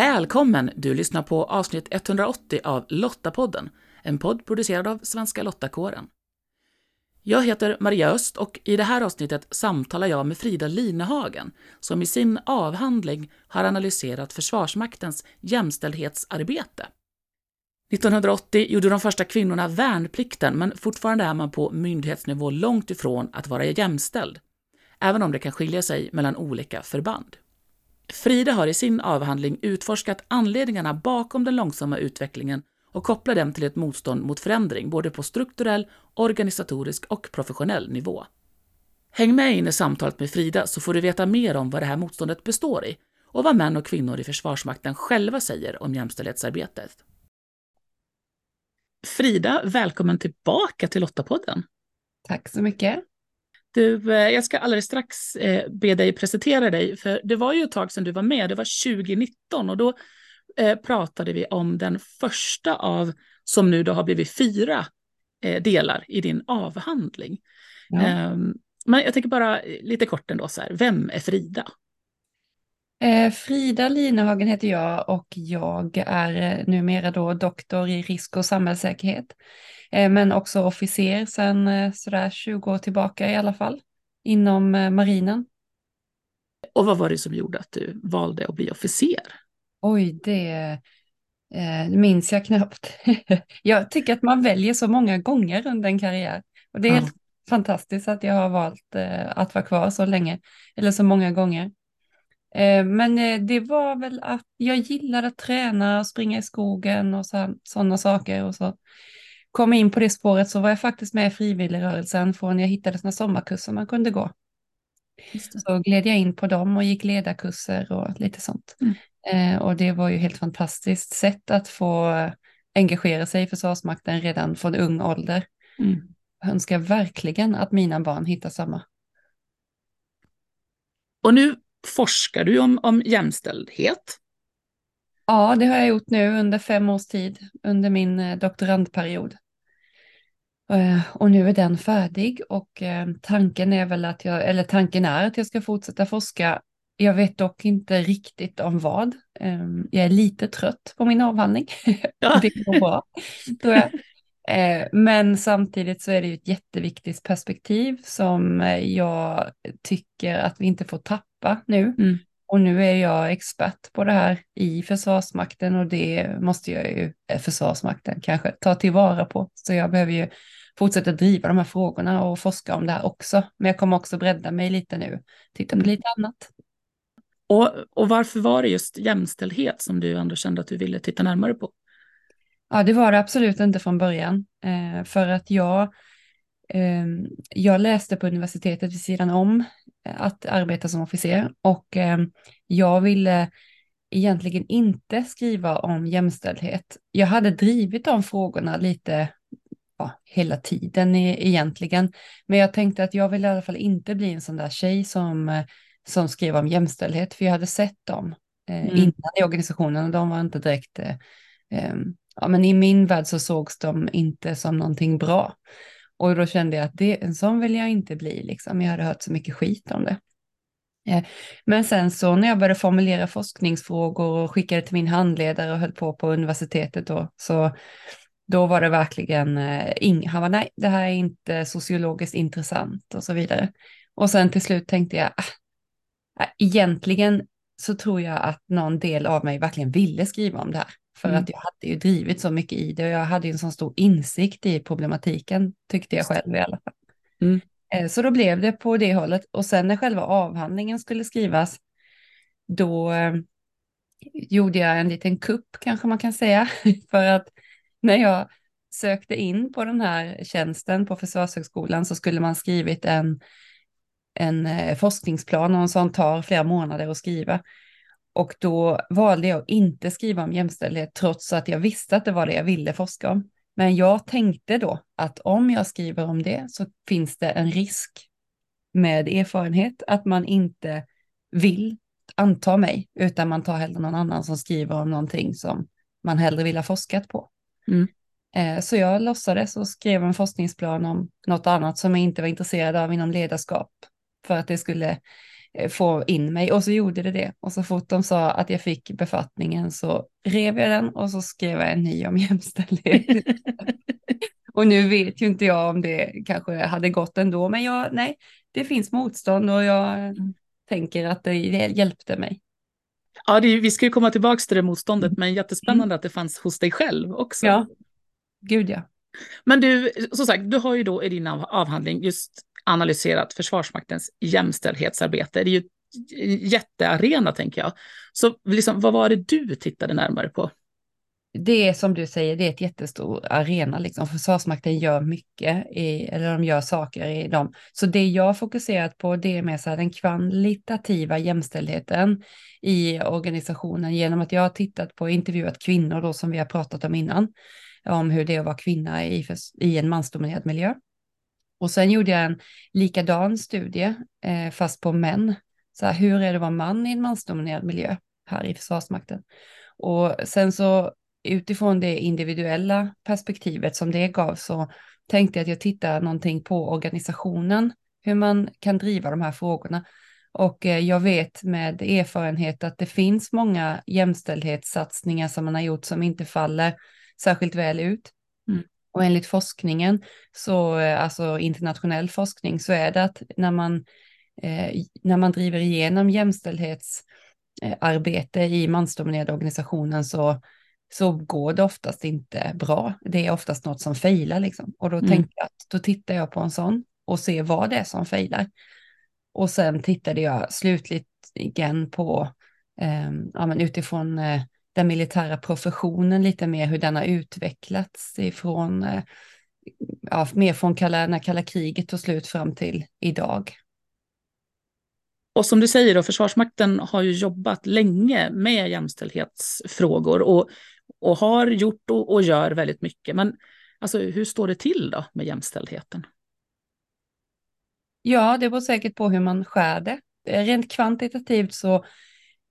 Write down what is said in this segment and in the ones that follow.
Välkommen! Du lyssnar på avsnitt 180 av Lottapodden, en podd producerad av Svenska Lottakåren. Jag heter Maria Öst och i det här avsnittet samtalar jag med Frida Linehagen som i sin avhandling har analyserat Försvarsmaktens jämställdhetsarbete. 1980 gjorde de första kvinnorna värnplikten, men fortfarande är man på myndighetsnivå långt ifrån att vara jämställd, även om det kan skilja sig mellan olika förband. Frida har i sin avhandling utforskat anledningarna bakom den långsamma utvecklingen och kopplar dem till ett motstånd mot förändring, både på strukturell, organisatorisk och professionell nivå. Häng med in i samtalet med Frida så får du veta mer om vad det här motståndet består i och vad män och kvinnor i Försvarsmakten själva säger om jämställdhetsarbetet. Frida, välkommen tillbaka till Lottapodden. Tack så mycket. Du, eh, jag ska alldeles strax eh, be dig presentera dig, för det var ju ett tag sedan du var med, det var 2019 och då eh, pratade vi om den första av, som nu då har blivit fyra delar i din avhandling. Ja. Ehm, men jag tänker bara lite kort ändå, så här, vem är Frida? Frida Linehagen heter jag och jag är numera då doktor i risk och samhällssäkerhet. Eh, men också officer sedan eh, sådär 20 år tillbaka i alla fall, inom eh, marinen. Och vad var det som gjorde att du valde att bli officer? Oj, det eh, minns jag knappt. jag tycker att man väljer så många gånger under en karriär. Och det är ja. helt fantastiskt att jag har valt eh, att vara kvar så länge, eller så många gånger. Eh, men det var väl att jag gillade att träna och springa i skogen och sådana saker. Och så kom in på det spåret så var jag faktiskt med i frivilligrörelsen från jag hittade sådana sommarkurser man kunde gå. Så gled jag in på dem och gick ledarkurser och lite sånt. Mm. Eh, och det var ju helt fantastiskt sätt att få engagera sig i Försvarsmakten redan från ung ålder. Mm. Jag önskar verkligen att mina barn hittar samma. Och nu forskar du om, om jämställdhet. Ja, det har jag gjort nu under fem års tid, under min eh, doktorandperiod. Eh, och nu är den färdig och eh, tanken är väl att jag, eller tanken är att jag ska fortsätta forska. Jag vet dock inte riktigt om vad. Ehm, jag är lite trött på min avhandling. Ja. det går bra, jag. Men samtidigt så är det ju ett jätteviktigt perspektiv som jag tycker att vi inte får tappa nu. Mm. Och nu är jag expert på det här i Försvarsmakten och det måste jag ju, eh, Försvarsmakten kanske, ta tillvara på. Så jag behöver ju fortsätta driva de här frågorna och forska om det här också. Men jag kommer också bredda mig lite nu, titta på mm. lite annat. Och, och varför var det just jämställdhet som du ändå kände att du ville titta närmare på? Ja, det var det absolut inte från början. Eh, för att jag, eh, jag läste på universitetet vid sidan om att arbeta som officer och eh, jag ville egentligen inte skriva om jämställdhet. Jag hade drivit de frågorna lite ja, hela tiden egentligen, men jag tänkte att jag vill i alla fall inte bli en sån där tjej som, som skrev om jämställdhet, för jag hade sett dem eh, mm. innan i organisationen och de var inte direkt, eh, eh, ja men i min värld så sågs de inte som någonting bra. Och då kände jag att det, en sån vill jag inte bli, liksom. jag hade hört så mycket skit om det. Eh, men sen så när jag började formulera forskningsfrågor och skickade till min handledare och höll på på universitetet då, så då var det verkligen, eh, han var nej, det här är inte sociologiskt intressant och så vidare. Och sen till slut tänkte jag, ah, egentligen så tror jag att någon del av mig verkligen ville skriva om det här. För mm. att jag hade ju drivit så mycket i det och jag hade en så stor insikt i problematiken, tyckte jag själv i alla fall. Mm. Eh, så då blev det på det hållet. Och sen när själva avhandlingen skulle skrivas, då eh, gjorde jag en liten kupp kanske man kan säga. För att när jag sökte in på den här tjänsten på Försvarshögskolan så skulle man skrivit en, en eh, forskningsplan och en sån tar flera månader att skriva. Och då valde jag att inte skriva om jämställdhet trots att jag visste att det var det jag ville forska om. Men jag tänkte då att om jag skriver om det så finns det en risk med erfarenhet att man inte vill anta mig, utan man tar hellre någon annan som skriver om någonting som man hellre vill ha forskat på. Mm. Eh, så jag låtsades och skrev en forskningsplan om något annat som jag inte var intresserad av inom ledarskap för att det skulle eh, få in mig och så gjorde det det. Och så fort de sa att jag fick befattningen så rev jag den och så skrev jag en ny om jämställdhet. och nu vet ju inte jag om det kanske hade gått ändå, men jag, nej, det finns motstånd och jag mm. tänker att det hjälpte mig. Ja, det, vi ska ju komma tillbaka till det motståndet, men jättespännande mm. att det fanns hos dig själv också. Ja, gud ja. Men du, som sagt, du har ju då i din avhandling just analyserat Försvarsmaktens jämställdhetsarbete. Det är ju en jättearena, tänker jag. Så liksom, vad var det du tittade närmare på? Det är som du säger, det är ett jättestor arena. Liksom. Försvarsmakten gör mycket, i, eller de gör saker i dem. Så det jag fokuserat på, det är mer så här, den kvalitativa jämställdheten i organisationen genom att jag har tittat på intervjuat kvinnor då som vi har pratat om innan, om hur det är att vara kvinna i, i en mansdominerad miljö. Och sen gjorde jag en likadan studie, eh, fast på män. Så här, hur är det att vara man i en mansdominerad miljö här i Försvarsmakten? Och sen så utifrån det individuella perspektivet som det gav så tänkte jag att jag tittar någonting på organisationen, hur man kan driva de här frågorna. Och eh, jag vet med erfarenhet att det finns många jämställdhetssatsningar som man har gjort som inte faller särskilt väl ut. Mm. Och enligt forskningen, så, eh, alltså internationell forskning, så är det att när man, eh, när man driver igenom jämställdhetsarbete i mansdominerade organisationen så så går det oftast inte bra. Det är oftast något som failar liksom. Och då mm. tänkte jag att då tittar jag på en sån och ser vad det är som failar. Och sen tittade jag slutligen på, eh, ja, men utifrån eh, den militära professionen lite mer hur den har utvecklats ifrån, eh, ja, mer från kalla, när kalla kriget tog slut fram till idag. Och som du säger, då, Försvarsmakten har ju jobbat länge med jämställdhetsfrågor och och har gjort och, och gör väldigt mycket. Men alltså, hur står det till då med jämställdheten? Ja, det beror säkert på hur man skär det. Rent kvantitativt så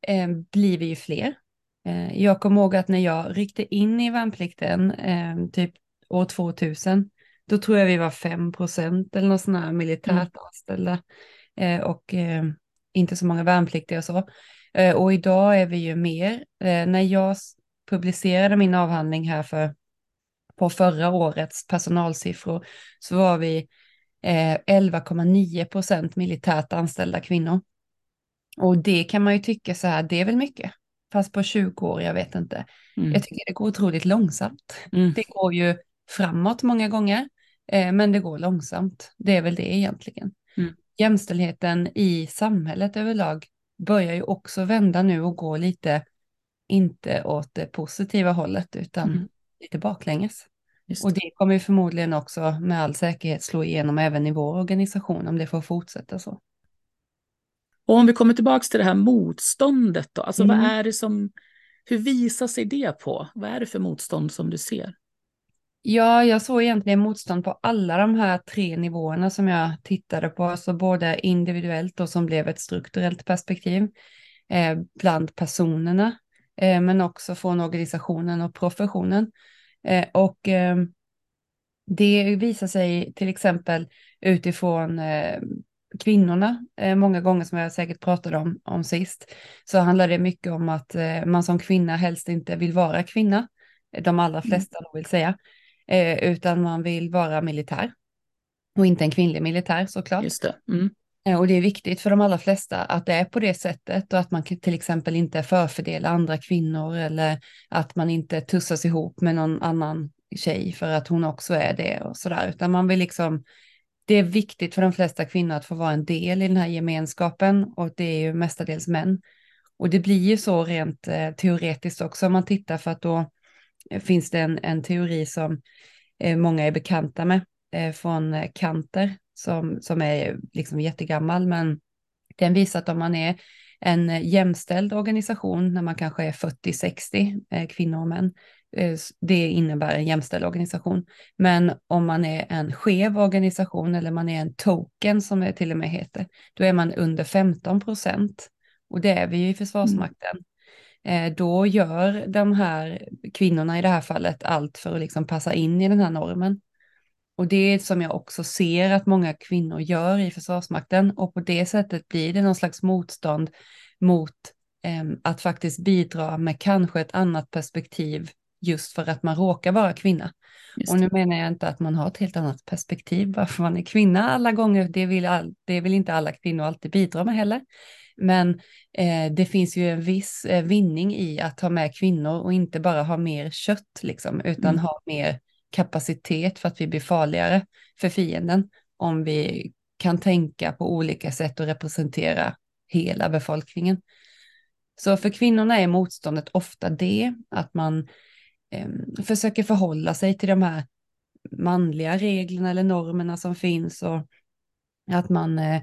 eh, blir vi ju fler. Eh, jag kommer ihåg att när jag ryckte in i värnplikten, eh, typ år 2000, då tror jag vi var 5 procent eller något sånt här militärt mm. anställda. Eh, och eh, inte så många värnpliktiga och så. Eh, och idag är vi ju mer. när jag publicerade min avhandling här för på förra årets personalsiffror så var vi eh, 11,9 procent militärt anställda kvinnor. Och det kan man ju tycka så här, det är väl mycket. Fast på 20 år, jag vet inte. Mm. Jag tycker det går otroligt långsamt. Mm. Det går ju framåt många gånger, eh, men det går långsamt. Det är väl det egentligen. Mm. Jämställdheten i samhället överlag börjar ju också vända nu och gå lite inte åt det positiva hållet utan mm. lite baklänges. Det. Och det kommer ju förmodligen också med all säkerhet slå igenom även i vår organisation om det får fortsätta så. Och om vi kommer tillbaka till det här motståndet då, alltså mm. vad är det som, hur visar sig det på? Vad är det för motstånd som du ser? Ja, jag såg egentligen motstånd på alla de här tre nivåerna som jag tittade på, alltså både individuellt och som blev ett strukturellt perspektiv, eh, bland personerna men också från organisationen och professionen. Eh, och eh, det visar sig till exempel utifrån kvinnorna, många gånger som jag säkert pratade om, om sist, så handlar det mycket om att man som kvinna helst inte vill vara kvinna, de allra mm. flesta mm. vill säga, utan man vill vara militär. Och inte en kvinnlig militär såklart. Just det. Mm. Eh, och det är viktigt för de allra flesta att det är på det sättet och att man till exempel inte förfördelar andra kvinnor eller att man inte tussas ihop med någon annan tjej för att hon också är det och sådär, utan man vill liksom det är viktigt för de flesta kvinnor att få vara en del i den här gemenskapen och det är ju mestadels män. Och det blir ju så rent eh, teoretiskt också om man tittar för att då eh, finns det en, en teori som eh, många är bekanta med eh, från eh, Kanter som, som är liksom jättegammal, men den visar att om man är en jämställd organisation när man kanske är 40-60 eh, kvinnor och män, eh, det innebär en jämställd organisation. Men om man är en skev organisation eller man är en token som det till och med heter, då är man under 15 procent. Och det är vi ju i Försvarsmakten. Mm. Då gör de här kvinnorna i det här fallet allt för att liksom passa in i den här normen. Och det är som jag också ser att många kvinnor gör i Försvarsmakten och på det sättet blir det någon slags motstånd mot eh, att faktiskt bidra med kanske ett annat perspektiv just för att man råkar vara kvinna. Och nu menar jag inte att man har ett helt annat perspektiv varför man är kvinna alla gånger. Det vill, all, det vill inte alla kvinnor alltid bidra med heller. Men eh, det finns ju en viss eh, vinning i att ha med kvinnor och inte bara ha mer kött, liksom, utan mm. ha mer kapacitet för att vi blir farligare för fienden om vi kan tänka på olika sätt och representera hela befolkningen. Så för kvinnorna är motståndet ofta det, att man eh, försöker förhålla sig till de här manliga reglerna eller normerna som finns och att man eh,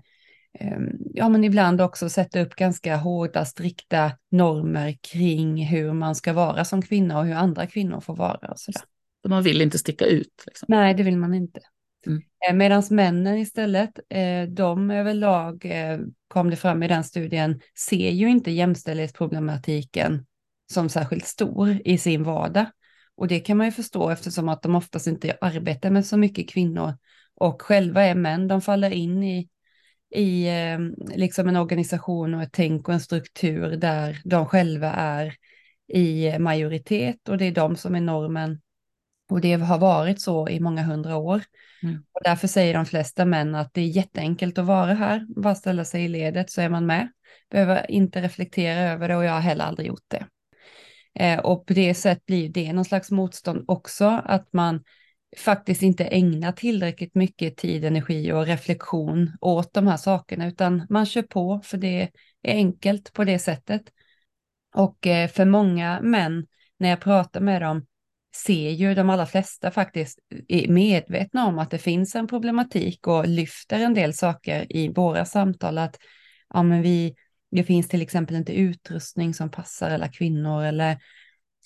ehm, ja, men ibland också sätta upp ganska hårda, strikta normer kring hur man ska vara som kvinna och hur andra kvinnor får vara och sådär. Man vill inte sticka ut? Liksom. Nej, det vill man inte. Mm. Eh, Medan männen istället, eh, de överlag, eh, kom det fram i den studien, ser ju inte jämställdhetsproblematiken som särskilt stor i sin vardag. Och det kan man ju förstå eftersom att de oftast inte arbetar med så mycket kvinnor och själva är män, de faller in i i liksom en organisation och ett tänk och en struktur där de själva är i majoritet och det är de som är normen. Och det har varit så i många hundra år. Mm. Och därför säger de flesta män att det är jätteenkelt att vara här, bara ställa sig i ledet så är man med. Behöver inte reflektera över det och jag har heller aldrig gjort det. Eh, och på det sättet blir det någon slags motstånd också, att man faktiskt inte ägna tillräckligt mycket tid, energi och reflektion åt de här sakerna, utan man kör på för det är enkelt på det sättet. Och eh, för många män, när jag pratar med dem, ser ju de allra flesta faktiskt är medvetna om att det finns en problematik och lyfter en del saker i våra samtal, att ja, men vi, det finns till exempel inte utrustning som passar alla kvinnor eller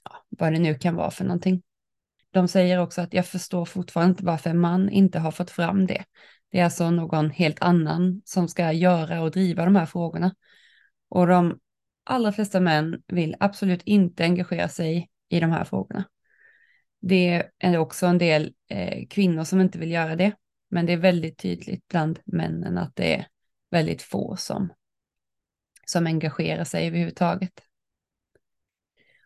ja, vad det nu kan vara för någonting. De säger också att jag förstår fortfarande inte varför en man inte har fått fram det. Det är alltså någon helt annan som ska göra och driva de här frågorna. Och de allra flesta män vill absolut inte engagera sig i de här frågorna. Det är också en del eh, kvinnor som inte vill göra det, men det är väldigt tydligt bland männen att det är väldigt få som, som engagerar sig överhuvudtaget.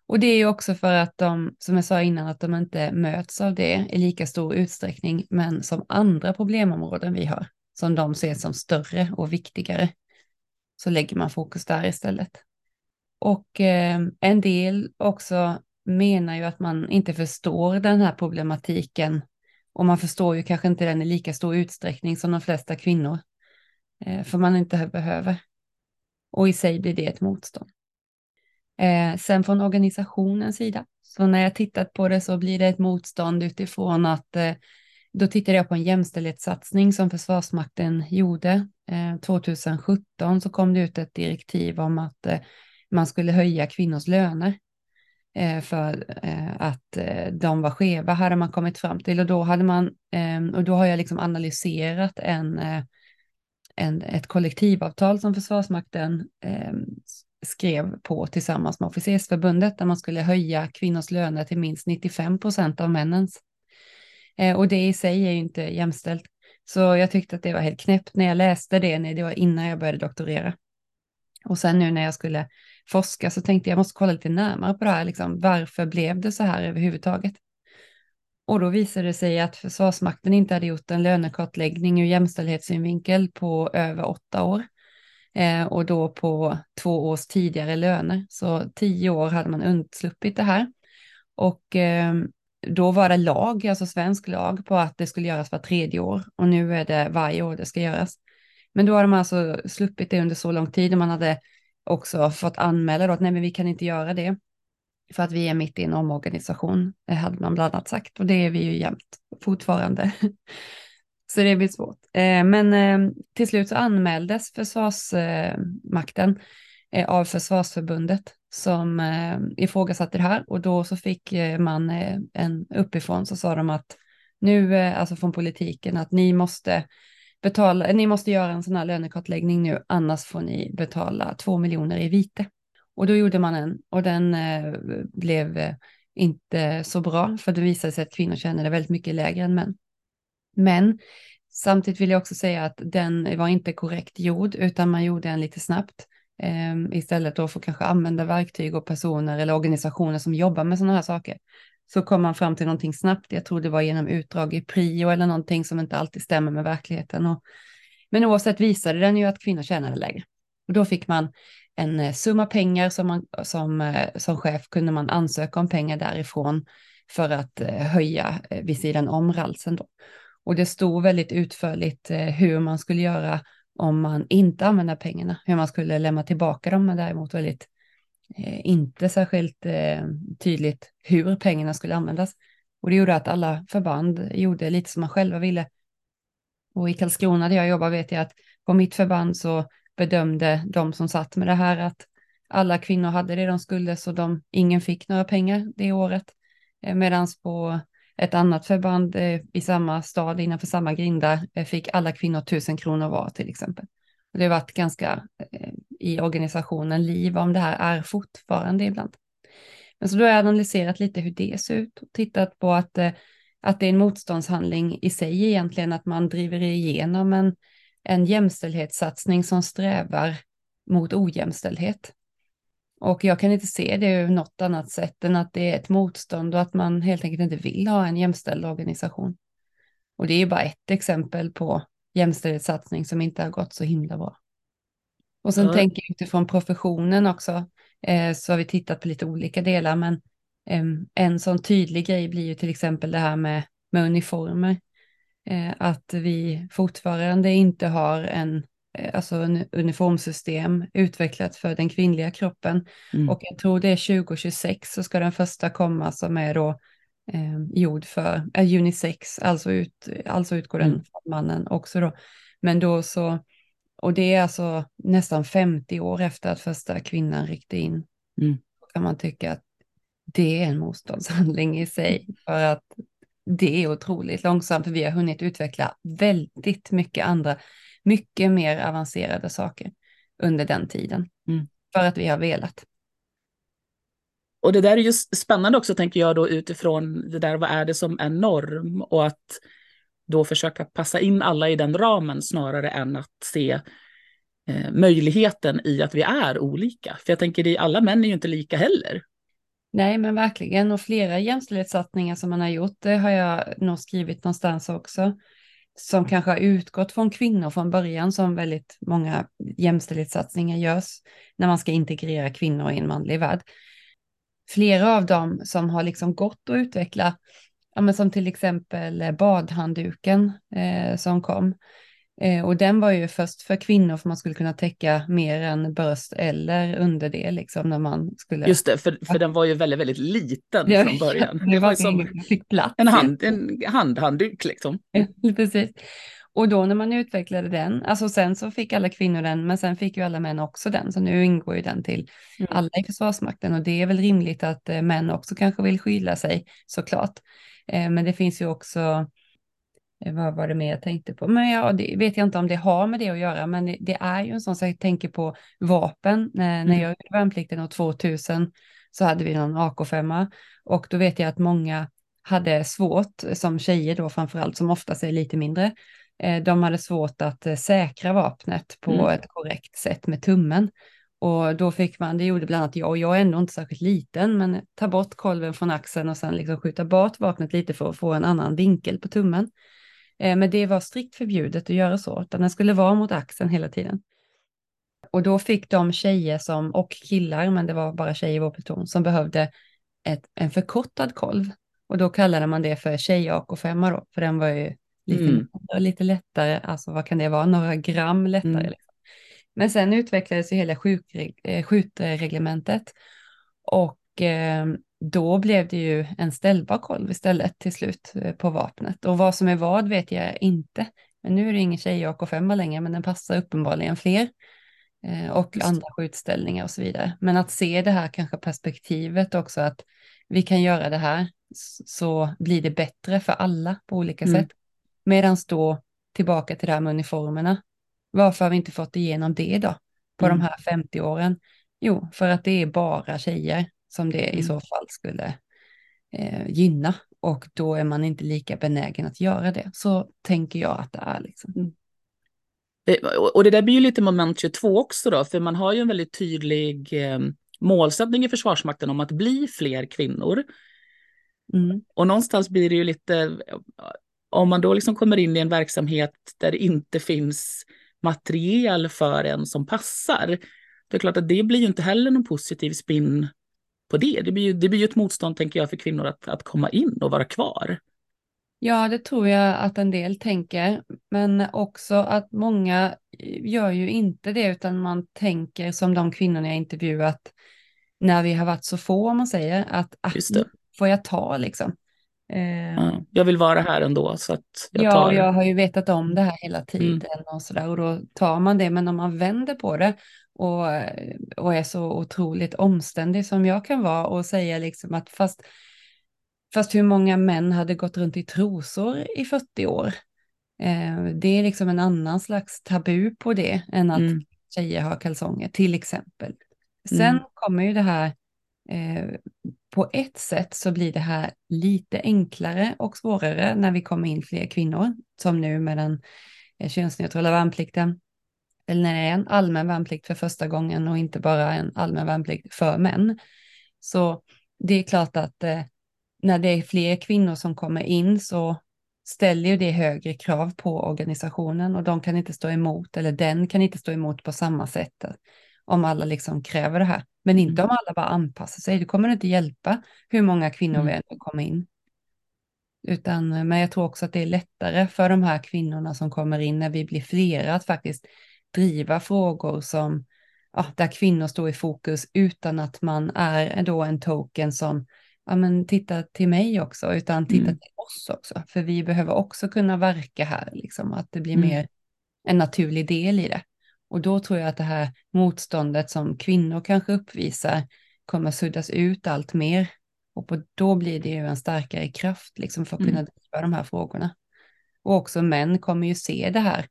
Och det är ju också för att de, som jag sa innan, att de inte möts av det i lika stor utsträckning, men som andra problemområden vi har, som de ser som större och viktigare, så lägger man fokus där istället. Och eh, en del också menar ju att man inte förstår den här problematiken och man förstår ju kanske inte den i lika stor utsträckning som de flesta kvinnor, eh, för man inte behöver. Och i sig blir det ett motstånd. Eh, sen från organisationens sida, så när jag tittat på det så blir det ett motstånd utifrån att eh, då tittade jag på en jämställdhetssatsning som Försvarsmakten gjorde. 2017 så kom det ut ett direktiv om att man skulle höja kvinnors löner Eh, för eh, att eh, de var skeva, hade man kommit fram till. Och då, hade man, ehm, och då har jag liksom analyserat en, eh, en, ett kollektivavtal som Försvarsmakten ehm, skrev på tillsammans med Officersförbundet där man skulle höja kvinnors löner till minst 95 procent av männens. Eh, och det i sig är ju inte jämställt. Så jag tyckte att det var helt knäppt när jag läste det, när det var innan jag började doktorera. Och sen nu när jag skulle forska så tänkte jag måste kolla lite närmare på det här, liksom, varför blev det så här överhuvudtaget? Och då visade det sig att Försvarsmakten inte hade gjort en lönekartläggning ur jämställdhetssynvinkel på över åtta år eh, och då på två års tidigare löner. Så tio år hade man undsluppit det här. Och eh, då var det lag, alltså svensk lag, på att det skulle göras var tredje år och nu är det varje år det ska göras. Men då har de alltså sluppit det under så lång tid och man hade också fått anmäla då att nej, men vi kan inte göra det för att vi är mitt i en omorganisation, det hade man bland annat sagt och det är vi ju jämt fortfarande. Så det blir svårt. Eh, men eh, till slut så anmäldes Försvarsmakten eh, av Försvarsförbundet som ifrågasatte det här och då så fick man en uppifrån så sa de att nu, alltså från politiken, att ni måste betala, ni måste göra en sån här lönekartläggning nu, annars får ni betala två miljoner i vite. Och då gjorde man en och den eh, blev eh, inte så bra, för det visade sig att kvinnor tjänade väldigt mycket lägre än män. Men samtidigt vill jag också säga att den var inte korrekt gjord, utan man gjorde den lite snabbt. eh, istället då för att kanske använda verktyg och personer eller organisationer som jobbar med sådana här saker. Så kom man fram till någonting snabbt. Jag tror det var genom utdrag i prio eller någonting som inte alltid stämmer med verkligheten. Och, men oavsett visade den ju att kvinnor tjänade lägre. Och då fick man en eh, summa pengar som, man, som, eh, som chef kunde man ansöka om pengar därifrån för att eh, höja vid sidan om ralsen. Då. Och det stod väldigt utförligt hur man skulle göra om man inte använder pengarna, hur man skulle lämna tillbaka dem, men däremot väldigt Eh, inte särskilt eh, tydligt hur pengarna skulle användas. Och det gjorde att alla förband gjorde lite som man själva ville. Och i Karlskrona där jag jobbar vet jag att på mitt förband så bedömde de som satt med det här att alla kvinnor hade det de skulle så de, ingen fick några pengar det året. Eh, Medan på ett annat förband i samma stad innanför samma grindar fick alla kvinnor tusen kronor var till exempel. Det har varit ganska i organisationen liv om det här är fortfarande ibland. Men så då har jag analyserat lite hur det ser ut och tittat på att, eh, att det är en motståndshandling i sig egentligen, att man driver igenom en, en jämställdhetssatsning som strävar mot ojämställdhet. Och jag kan inte se det ur något annat sätt än att det är ett motstånd och att man helt enkelt inte vill ha en jämställd organisation. Och det är ju bara ett exempel på jämställdhetssatsning som inte har gått så himla bra. Och sen mm. tänker jag utifrån professionen också, eh, så har vi tittat på lite olika delar, men eh, en sån tydlig grej blir ju till exempel det här med, med uniformer. Eh, att vi fortfarande inte har en eh, alltså en uniformsystem utvecklat för den kvinnliga kroppen. Mm. Och jag tror det är 2026 så ska den första komma som är då eh, gjord för eh, unisex, alltså, ut, alltså utgår den mm. från mannen också då. Men då så, och det är alltså nästan 50 år efter att första kvinnan ryckte in. Mm. Då kan man tycka att det är en motståndshandling i sig, för att det är otroligt långsamt, för vi har hunnit utveckla väldigt mycket andra, mycket mer avancerade saker under den tiden. Mm. För att vi har velat. Och det där är ju spännande också, tänker jag, då utifrån det där, vad är det som är norm? Och att då försöka passa in alla i den ramen snarare än att se eh, möjligheten i att vi är olika. För jag tänker, alla män är ju inte lika heller. Nej, men verkligen. Och flera jämställdhetssatsningar som man har gjort, det har jag nog skrivit någonstans också, som kanske har utgått från kvinnor från början, som väldigt många jämställdhetssatsningar görs när man ska integrera kvinnor i en manlig värld. Flera av dem som har liksom gått att utveckla, ja, men som till exempel badhandduken eh, som kom, Eh, och den var ju först för kvinnor för man skulle kunna täcka mer än bröst eller underdel liksom när man skulle. Just det, för, för den var ju väldigt, väldigt liten ja, från början. det var som fick plats. En, hand, en handhandduk liksom. precis. Och då när man utvecklade den, alltså sen så fick alla kvinnor den, men sen fick ju alla män också den, så nu ingår ju den till mm. alla i Försvarsmakten och det är väl rimligt att eh, män också kanske vill skylla sig såklart. Eh, men det finns ju också Eh, vad var det mer jag tänkte på? Men ja, det vet jag inte om det har med det att göra, men det, är ju en sån sak, jag tänker på vapen. När, mm. när jag gjorde värnplikten år 2000 så hade vi någon AK5 och då vet jag att många hade svårt, som tjejer då framförallt, som oftast är lite mindre, eh, de hade svårt att säkra vapnet på mm. ett korrekt sätt med tummen. Och då fick man, det gjorde bland annat jag, och jag är ändå inte särskilt liten, men ta bort kolven från axeln och sen liksom skjuta bort vapnet lite för att få en annan vinkel på tummen. Eh, men det var strikt förbjudet att göra så, utan den skulle vara mot axeln hela tiden. Och då fick de tjejer som, och killar, men det var bara tjejer i vår pluton, som behövde ett, en förkortad kolv. Och då kallade man det för tjej AK5 då, för den var ju lite, mm. lite lättare, alltså vad kan det vara, några gram lättare. Mm. Men sen utvecklades ju hela eh, skjutreglementet och eh, då blev det ju en ställbar kolv istället till slut eh, på vapnet. Och vad som är vad vet jag inte. Men nu är det ingen tjej AK5 längre, men den passar uppenbarligen fler. Och Just. andra skjutställningar och så vidare. Men att se det här kanske perspektivet också, att vi kan göra det här, så blir det bättre för alla på olika mm. sätt. Medan då, tillbaka till det här med uniformerna, varför har vi inte fått igenom det då, på mm. de här 50 åren? Jo, för att det är bara tjejer som det mm. i så fall skulle eh, gynna och då är man inte lika benägen att göra det. Så tänker jag att det är. Liksom. Mm. Och det där blir ju lite moment 22 också då, för man har ju en väldigt tydlig eh, målsättning i Försvarsmakten om att bli fler kvinnor. Mm. Och någonstans blir det ju lite, om man då liksom kommer in i en verksamhet där det inte finns materiel för en som passar, det är klart att det blir ju inte heller någon positiv spin på det. Det blir ju, det blir ju ett motstånd, tänker jag, för kvinnor att, att komma in och vara kvar. Ja, det tror jag att en del tänker, men också att många gör ju inte det, utan man tänker som de kvinnorna jag intervjuat när vi har varit så få, om man säger, att ah, får jag ta liksom. Eh, ja, jag vill vara här ändå, så att jag ja, tar. Ja, jag har ju vetat om det här hela mm. tiden mm. och sådär, och då tar man det, men om man vänder på det och, och är så otroligt omständig som jag kan vara och säga liksom att fast Fast hur många män hade gått runt i trosor i 40 år? Eh, det är liksom en annan slags tabu på det än att mm. tjejer har kalsonger till exempel. Sen mm. kommer ju det här, eh, på ett sätt så blir det här lite enklare och svårare när vi kommer in fler kvinnor, som nu med den eh, könsneutrala värnplikten. Eller när det är en allmän värnplikt för första gången och inte bara en allmän värnplikt för män. Så det är klart att eh, när det är fler kvinnor som kommer in så ställer ju det högre krav på organisationen och de kan inte stå emot, eller den kan inte stå emot på samma sätt om alla liksom kräver det här. Men inte mm. om alla bara anpassar sig, det kommer inte hjälpa hur många kvinnor mm. vi ändå kommer in. Utan, men jag tror också att det är lättare för de här kvinnorna som kommer in när vi blir flera att faktiskt driva frågor som, ja, där kvinnor står i fokus utan att man är då en token som ja, men titta till mig också, utan titta mm. till oss också. För vi behöver också kunna verka här, liksom, att det blir mm. mer en naturlig del i det. Och då tror jag att det här motståndet som kvinnor kanske uppvisar kommer suddas ut allt mer. Och på, då blir det ju en starkare kraft liksom, för att kunna mm. driva de här frågorna. Och också män kommer ju se det här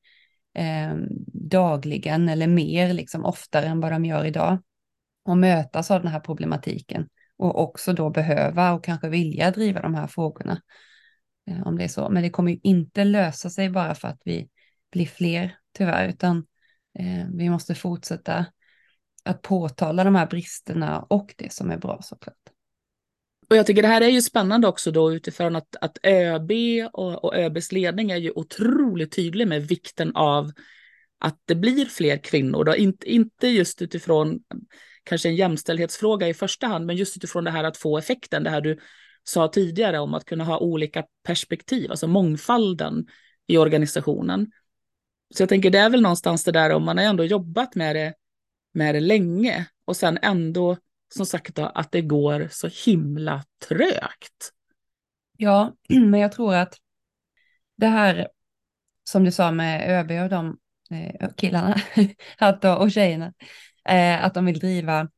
eh, dagligen eller mer, liksom oftare än vad de gör idag. Och mötas av den här problematiken och också då behöva och kanske vilja driva de här frågorna. Eh, om det är så. Men det kommer ju inte lösa sig bara för att vi blir fler, tyvärr, utan Eh, vi måste fortsätta att påtala de här bristerna och det som är bra såklart. Och jag tycker det här är ju spännande också då utifrån att, att ÖB och, och ÖBs ledning är ju otroligt tydlig med vikten av att det blir fler kvinnor. Då. Inte, inte just utifrån kanske en jämställdhetsfråga i första hand, men just utifrån det här att få effekten, det här du sa tidigare om att kunna ha olika perspektiv, alltså mångfalden i organisationen. Så jag tänker det är väl någonstans det där om man har ändå jobbat med det, med det länge och sen ändå som sagt då, att det går så himla trögt. Ja, men jag tror att det här som du sa med ÖB och de eh, killarna och tjejerna, eh, att de vill driva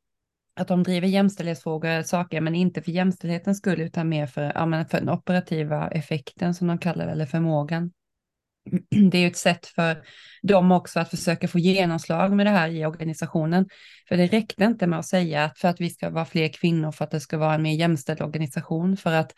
att de driver jämställdhetsfrågor, saker, men inte för jämställdhetens skull, utan mer för, ja, för den operativa effekten som de kallar det, eller förmågan. Det är ju ett sätt för dem också att försöka få genomslag med det här i organisationen. För det räckte inte med att säga att för att vi ska vara fler kvinnor, för att det ska vara en mer jämställd organisation, för att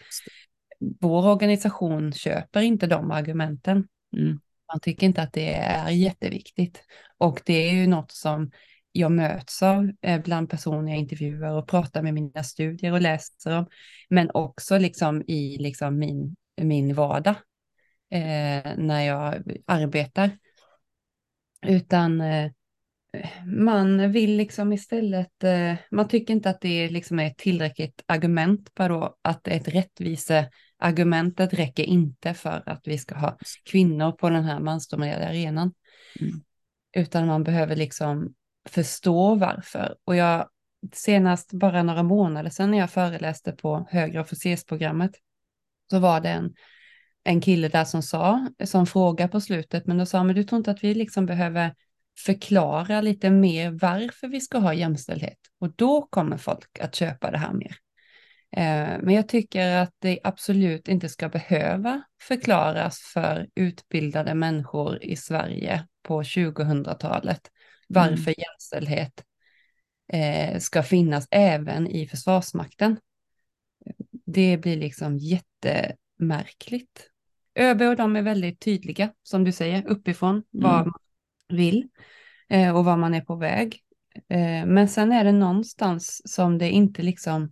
vår organisation köper inte de argumenten. Mm. Man tycker inte att det är jätteviktigt. Och det är ju något som jag möts av eh, bland personer jag intervjuar och pratar med mina studier och läser om, men också liksom i liksom min, min vardag eh, när jag arbetar. Utan eh, man vill liksom istället, eh, man tycker inte att det liksom är ett tillräckligt argument på då, att ett rättviseargumentet räcker inte för att vi ska ha kvinnor på den här mansdominerade arenan. Mm. Utan man behöver liksom förstå varför. Och jag, senast bara några månader sedan när jag föreläste på högre officersprogrammet, så var det en, en kille där som sa, som frågade på slutet, men då sa men du tror inte att vi liksom behöver förklara lite mer varför vi ska ha jämställdhet? Och då kommer folk att köpa det här mer. Eh, men jag tycker att det absolut inte ska behöva förklaras för utbildade människor i Sverige på 2000-talet varför mm. jämställdhet eh, ska finnas även i Försvarsmakten. det blir liksom jättemärkligt. ÖB och de är väldigt tydliga, som du säger, uppifrån vad Mm. man vill eh, och vad man är på väg. Eh, men sen är det någonstans som det inte liksom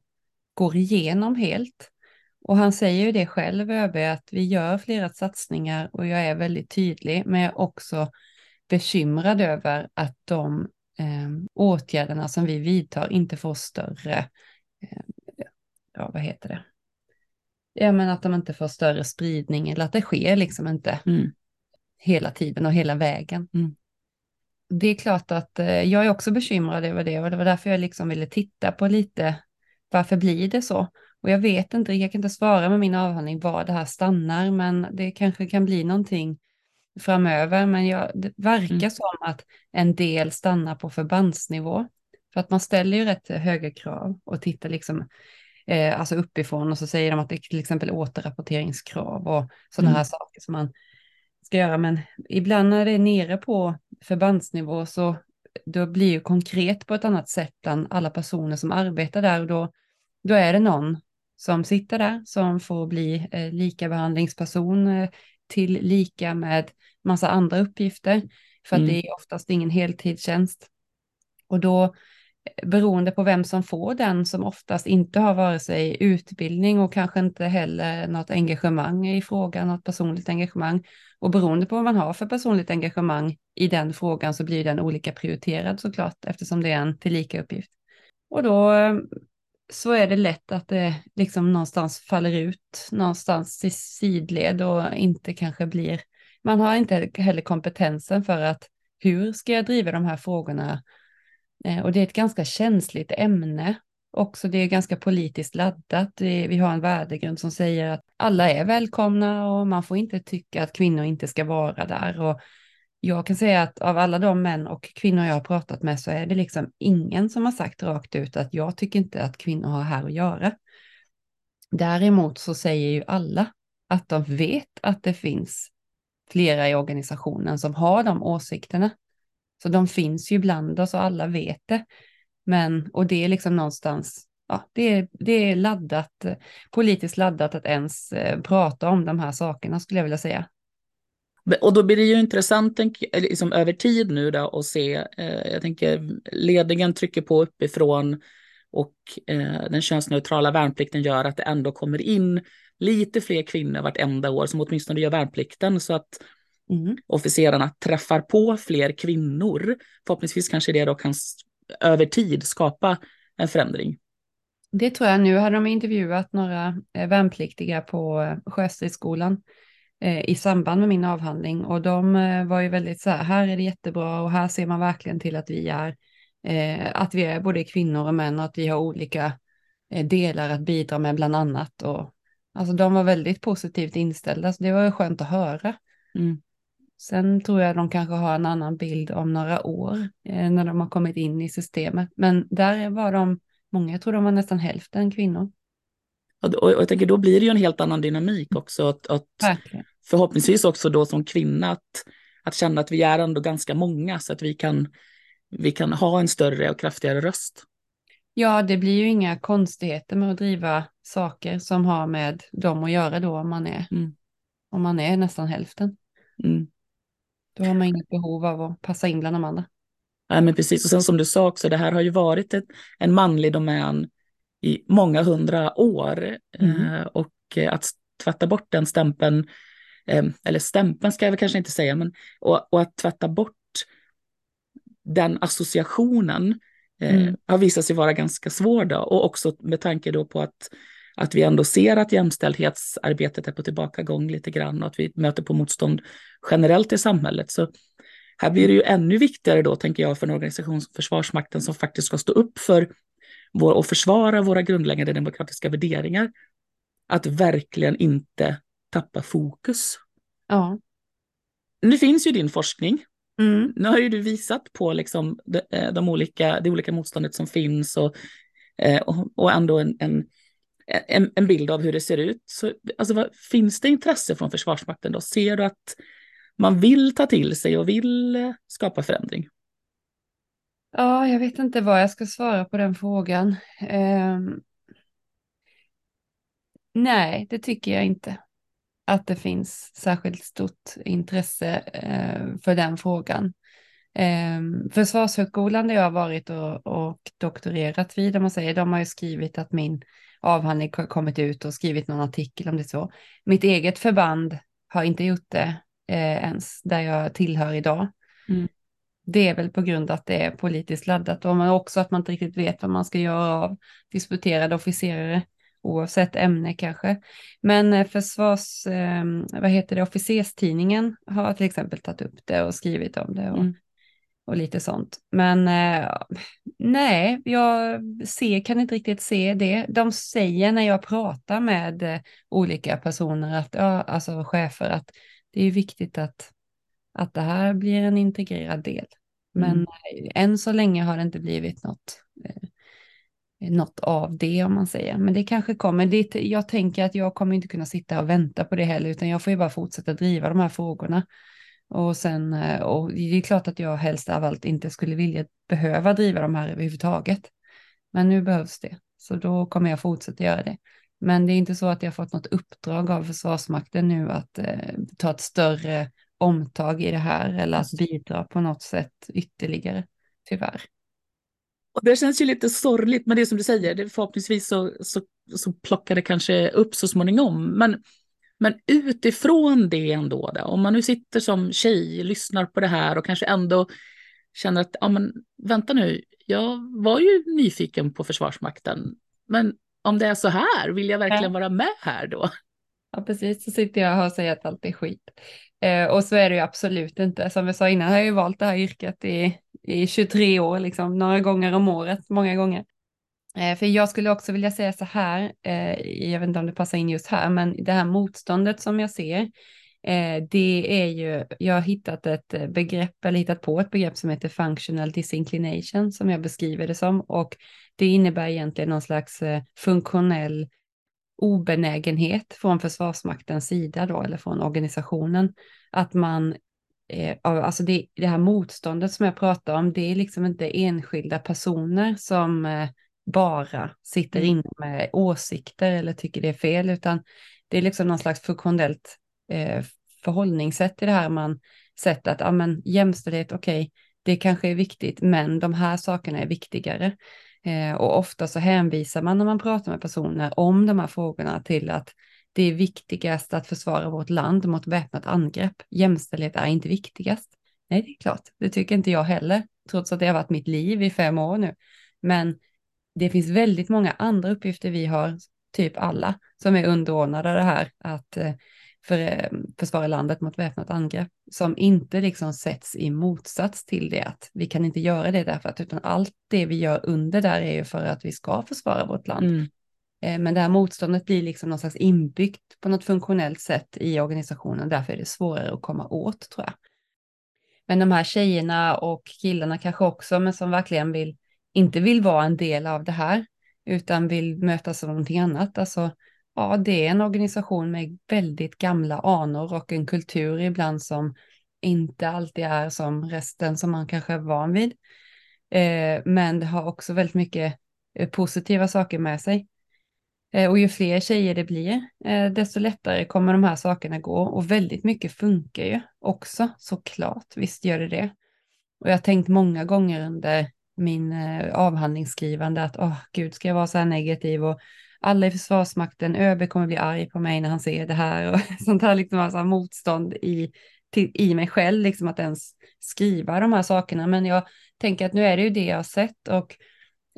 går igenom helt. Och han säger ju det själv, ÖB, att vi gör flera satsningar och jag är väldigt tydlig, men jag är också bekymrad över att de eh, åtgärderna som vi vidtar inte får större, eh, ja vad heter det? Ja men att de inte får större spridning eller att det sker liksom inte Mm. hela tiden och hela vägen. Mm. Det är klart att eh, jag är också bekymrad över det och det var därför jag liksom ville titta på lite varför blir det så? Och jag vet inte, jag kan inte svara med min avhandling var det här stannar, men det kanske kan bli någonting framöver. Men jag, det verkar Mm. som att en del stannar på förbandsnivå. För att man ställer ju rätt höga krav och tittar liksom eh, alltså uppifrån och så säger de att det är till exempel återrapporteringskrav och sådana Mm. här saker som man ska göra. Men ibland när det är nere på förbandsnivå så då blir ju konkret på ett annat sätt bland alla personer som arbetar där och då, då är det någon som sitter där som får bli eh, likabehandlingsperson eh, till lika med massa andra uppgifter för att Mm. det är oftast ingen heltidstjänst. Och då beroende på vem som får den som oftast inte har vare sig utbildning och kanske inte heller något engagemang i frågan, något personligt engagemang. Och beroende på vad man har för personligt engagemang i den frågan så blir den olika prioriterad såklart eftersom det är en tillika uppgift. Och då så är det lätt att det liksom någonstans faller ut någonstans i sidled och inte kanske blir, man har inte heller kompetensen för att hur ska jag driva de här frågorna Eh, och det är ett ganska känsligt ämne. Också det är ganska politiskt laddat. Vi har en värdegrund som säger att alla är välkomna och man får inte tycka att kvinnor inte ska vara där. Och jag kan säga att av alla de män och kvinnor jag har pratat med så är det liksom ingen som har sagt rakt ut att jag tycker inte att kvinnor har här att göra. Däremot så säger ju alla att de vet att det finns flera i organisationen som har de åsikterna. Så de finns ju bland oss och alla vet det. Men, och det är liksom någonstans, ja, det är, det är laddat, politiskt laddat att ens eh, prata om de här sakerna skulle jag vilja säga. Och då blir det ju intressant eh, liksom, över tid nu då att se, eh, jag tänker ledningen trycker på uppifrån och eh, den könsneutrala värnplikten gör att det ändå kommer in lite fler kvinnor vartenda år som åtminstone gör värnplikten så att Mm. officerarna träffar på fler kvinnor. Förhoppningsvis kanske det då kan över tid skapa en förändring. Det tror jag. Nu hade de intervjuat några eh, värnpliktiga på eh, Sjöstridsskolan eh, i samband med min avhandling och de var ju väldigt så här, här är det jättebra och här ser man verkligen till att vi är, att vi är både kvinnor och män och att vi har olika delar att bidra med bland annat. Och, alltså de var väldigt positivt inställda, så det var skönt att höra. Mm. Sen tror jag de kanske har en annan bild om några år eh, när de har kommit in i systemet. Men där var de, många, jag tror de var nästan hälften kvinnor. Och, och, jag tänker då blir det ju en helt annan dynamik också. Att, att förhoppningsvis också då som kvinna att, att känna att vi är ändå ganska många så att vi kan, vi kan ha en större och kraftigare röst. Ja, det blir ju inga konstigheter med att driva saker som har med dem att göra då om man är, Mm. om man är nästan hälften. Mm. Då har man inget behov av att passa in bland de andra. Ja, men precis. Och sen som du sa också, det här har ju varit ett, en manlig domän i många hundra år. Mm. Eh, och eh, att tvätta bort den stämpeln, eh, eller stämpeln ska jag väl kanske inte säga, men och, och att tvätta bort den associationen eh, Mm. har visat sig vara ganska svår då. Och också med tanke då på att, att vi ändå ser att jämställdhetsarbetet är på tillbakagång lite grann och att vi möter på motstånd generellt i samhället. Så här blir det ju ännu viktigare då, tänker jag, för en organisation som Försvarsmakten som faktiskt ska stå upp för vår, och försvara våra grundläggande demokratiska värderingar. Att verkligen inte tappa fokus. Ja. Nu finns ju din forskning. Mm. Nu har ju du visat på liksom de, eh, de olika, det olika motståndet som finns och, eh, och, och ändå en, en, en, en bild av hur det ser ut. Så, alltså, vad, finns det intresse från Försvarsmakten då? Ser du att man vill ta till sig och vill eh, skapa förändring? Ja, jag vet inte vad jag ska svara på den frågan. Eh, Nej, det tycker jag inte. Att det finns särskilt stort intresse eh, för den frågan. Eh, Försvarshögskolan där jag har varit och, och doktorerat vid, om man säger, de har ju skrivit att min avhandling kommit ut och skrivit någon artikel om det så. Mitt eget förband har inte gjort det eh, ens, där jag tillhör idag. Mm. Det är väl på grund av att det är politiskt laddat och också att man inte riktigt vet vad man ska göra av disputerade officerare oavsett ämne kanske. Men eh, försvars, eh, vad heter det, officerstidningen har till exempel tagit upp det och skrivit om det och, mm. Och lite sånt. Men eh, nej, jag ser, kan inte riktigt se det. De säger när jag pratar med eh, olika personer, att, ja, alltså chefer, att det är viktigt att, att det här blir en integrerad del. Men mm. än så länge har det inte blivit något eh, något av det om man säger. Men det kanske kommer. Det, jag tänker att jag kommer inte kunna sitta och vänta på det heller, utan jag får ju bara fortsätta driva de här frågorna. Och sen, eh, och det är klart att jag helst av allt inte skulle vilja behöva driva de här överhuvudtaget. Men nu behövs det, så då kommer jag fortsätta göra det. Men det är inte så att jag fått något uppdrag av Försvarsmakten nu att eh, ta ett större omtag i det här eller att bidra på något sätt ytterligare, tyvärr. Och det känns ju lite sorgligt, men det är som du säger, det förhoppningsvis så, så, så plockar det kanske upp så småningom. Men, men utifrån det ändå, då, om man nu sitter som tjej, lyssnar på det här och kanske ändå känner att, ja men vänta nu, jag var ju nyfiken på Försvarsmakten, men om det är så här, vill jag verkligen vara med här då? Ja, precis, så sitter jag här och säger att allt är skit. Eh, och så är det ju absolut inte. Som vi sa innan har jag ju valt det här yrket i i 23 år, liksom, några gånger om året, många gånger. Eh, för jag skulle också vilja säga så här, eh, jag vet inte om det passar in just här, men det här motståndet som jag ser, eh, det är ju, jag har hittat ett begrepp, eller hittat på ett begrepp som heter functional disinclination, som jag beskriver det som, och det innebär egentligen någon slags funktionell obenägenhet från Försvarsmaktens sida då, eller från organisationen, att man alltså det, det här motståndet som jag pratar om, det är liksom inte enskilda personer som eh, bara sitter mm. inne med åsikter eller tycker det är fel, utan det är liksom någon slags funktionellt eh, förhållningssätt i det här man sett att ja, men, jämställdhet, okej, okay, det kanske är viktigt, men de här sakerna är viktigare. Eh, och ofta så hänvisar man när man pratar med personer om de här frågorna till att det är viktigast att försvara vårt land mot väpnat angrepp. Jämställdhet är inte viktigast. Nej, det är klart, det tycker inte jag heller, trots att det har varit mitt liv i fem år nu. Men det finns väldigt många andra uppgifter vi har, typ alla, som är underordnade det här att eh, för, eh, försvara landet mot väpnat angrepp, som inte liksom sätts i motsats till det att vi kan inte göra det därför att, utan allt det vi gör under där är ju för att vi ska försvara vårt land. Mm. Eh, men det här motståndet blir liksom någon slags inbyggt på något funktionellt sätt i organisationen. Därför är det svårare att komma åt tror jag. Men de här tjejerna och killarna kanske också, men som verkligen vill, inte vill vara en del av det här, utan vill mötas av någonting annat. Alltså, ja, det är en organisation med väldigt gamla anor och en kultur ibland som inte alltid är som resten som man kanske är van vid. Eh, men det har också väldigt mycket eh, positiva saker med sig. Eh, och ju fler tjejer det blir, eh, desto lättare kommer de här sakerna gå. Och väldigt mycket funkar ju också, såklart. Visst gör det det. Och jag har tänkt många gånger under min eh, avhandlingsskrivande att, åh oh, gud, ska jag vara så här negativ och alla i Försvarsmakten, ÖB kommer bli arg på mig när han ser det här och sånt här liksom alltså motstånd i, till, i mig själv, liksom att ens skriva de här sakerna. Men jag tänker att nu är det ju det jag har sett och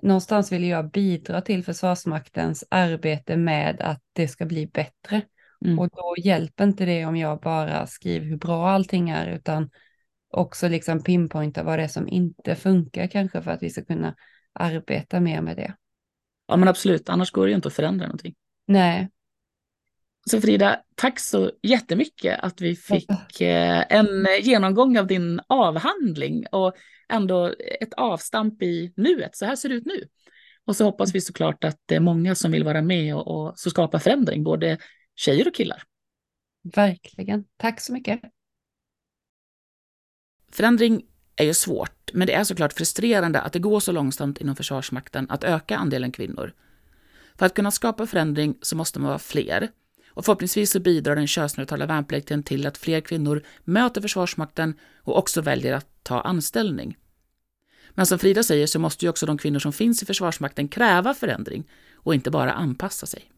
någonstans vill jag bidra till Försvarsmaktens arbete med att det ska bli bättre. Mm. Och då hjälper inte det om jag bara skriver hur bra allting är, utan också liksom pinpointa vad det är som inte funkar kanske för att vi ska kunna arbeta mer med det. Ja men absolut, annars går det ju inte att förändra någonting. Nej. Så Frida, tack så jättemycket att vi fick eh, en genomgång av din avhandling och ändå ett avstamp i nuet. Så här ser det ut nu. Och så hoppas vi såklart att det är många som vill vara med och, och så skapa förändring, både tjejer och killar. Verkligen. Tack så mycket. Förändring är ju svårt, men det är såklart frustrerande att det går så långsamt inom Försvarsmakten att öka andelen kvinnor. För att kunna skapa förändring så måste man vara fler. Och förhoppningsvis så bidrar den könsneutrala värnplikten till att fler kvinnor möter Försvarsmakten och också väljer att ta anställning. Men som Frida säger så måste ju också de kvinnor som finns i Försvarsmakten kräva förändring och inte bara anpassa sig.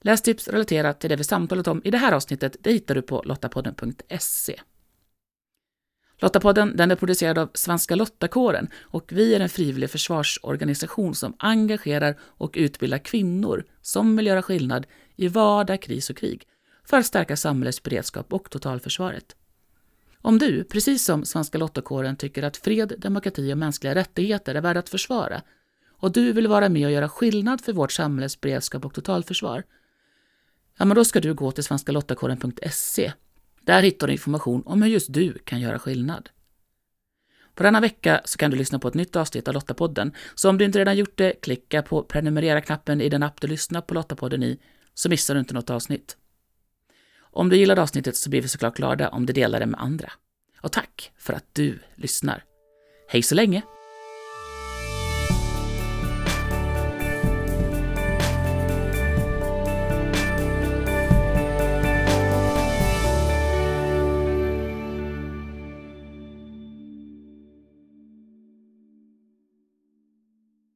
Lästips relaterat till det vi samtalat om i det här avsnittet det hittar du på lottapodden.se. Lottapodden den är producerad av Svenska Lottakåren och vi är en frivillig försvarsorganisation som engagerar och utbildar kvinnor som vill göra skillnad i vardag, kris och krig för att stärka samhällets beredskap och totalförsvaret. Om du, precis som Svenska Lottakåren, tycker att fred, demokrati och mänskliga rättigheter är värda att försvara och du vill vara med och göra skillnad för vårt samhälles beredskap och totalförsvar, ja, men då ska du gå till svenskalottakåren.se där hittar du information om hur just du kan göra skillnad. På denna vecka så kan du lyssna på ett nytt avsnitt av Lottapodden, så om du inte redan gjort det, klicka på prenumerera-knappen i den app du lyssnar på Lottapodden i, så missar du inte något avsnitt. Om du gillade avsnittet så blir vi såklart glada om du delar det med andra. Och tack för att du lyssnar. Hej så länge!